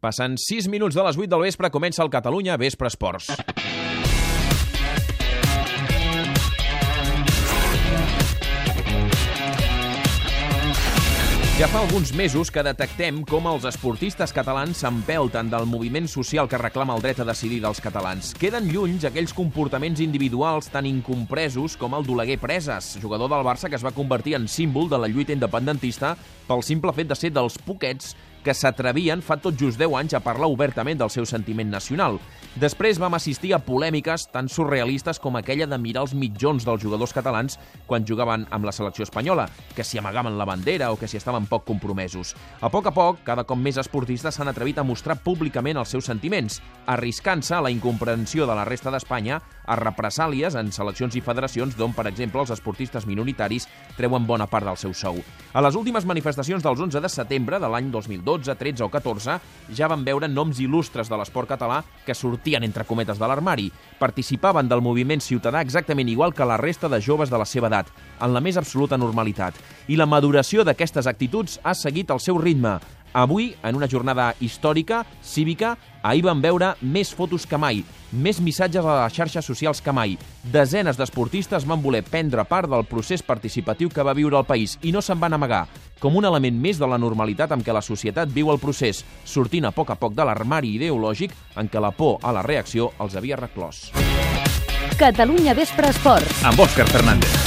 Passant 6 minuts de les 8 del vespre comença el Catalunya Vespre Esports. Ja fa alguns mesos que detectem com els esportistes catalans s'empelten del moviment social que reclama el dret a decidir dels catalans. Queden llunys aquells comportaments individuals tan incompresos com el d'Oleguer Preses, jugador del Barça que es va convertir en símbol de la lluita independentista pel simple fet de ser dels poquets que s'atrevien fa tot just 10 anys a parlar obertament del seu sentiment nacional. Després vam assistir a polèmiques tan surrealistes com aquella de mirar els mitjons dels jugadors catalans quan jugaven amb la selecció espanyola, que si amagaven la bandera o que si estaven poc compromesos. A poc a poc, cada cop més esportistes s'han atrevit a mostrar públicament els seus sentiments, arriscant-se a la incomprensió de la resta d'Espanya a represàlies en seleccions i federacions d'on, per exemple, els esportistes minoritaris treuen bona part del seu sou. A les últimes manifestacions dels 11 de setembre de l'any 2012, 13 o 14 ja van veure noms il·lustres de l'esport català que sortien entre cometes de l'armari. Participaven del moviment ciutadà exactament igual que la resta de joves de la seva edat, en la més absoluta normalitat. I la maduració d'aquestes actituds ha seguit el seu ritme, Avui, en una jornada històrica, cívica, ahir vam veure més fotos que mai, més missatges a les xarxes socials que mai. Desenes d'esportistes van voler prendre part del procés participatiu que va viure el país i no se'n van amagar, com un element més de la normalitat amb què la societat viu el procés, sortint a poc a poc de l'armari ideològic en què la por a la reacció els havia reclòs. Catalunya Vespre Esports. Amb Òscar Fernández.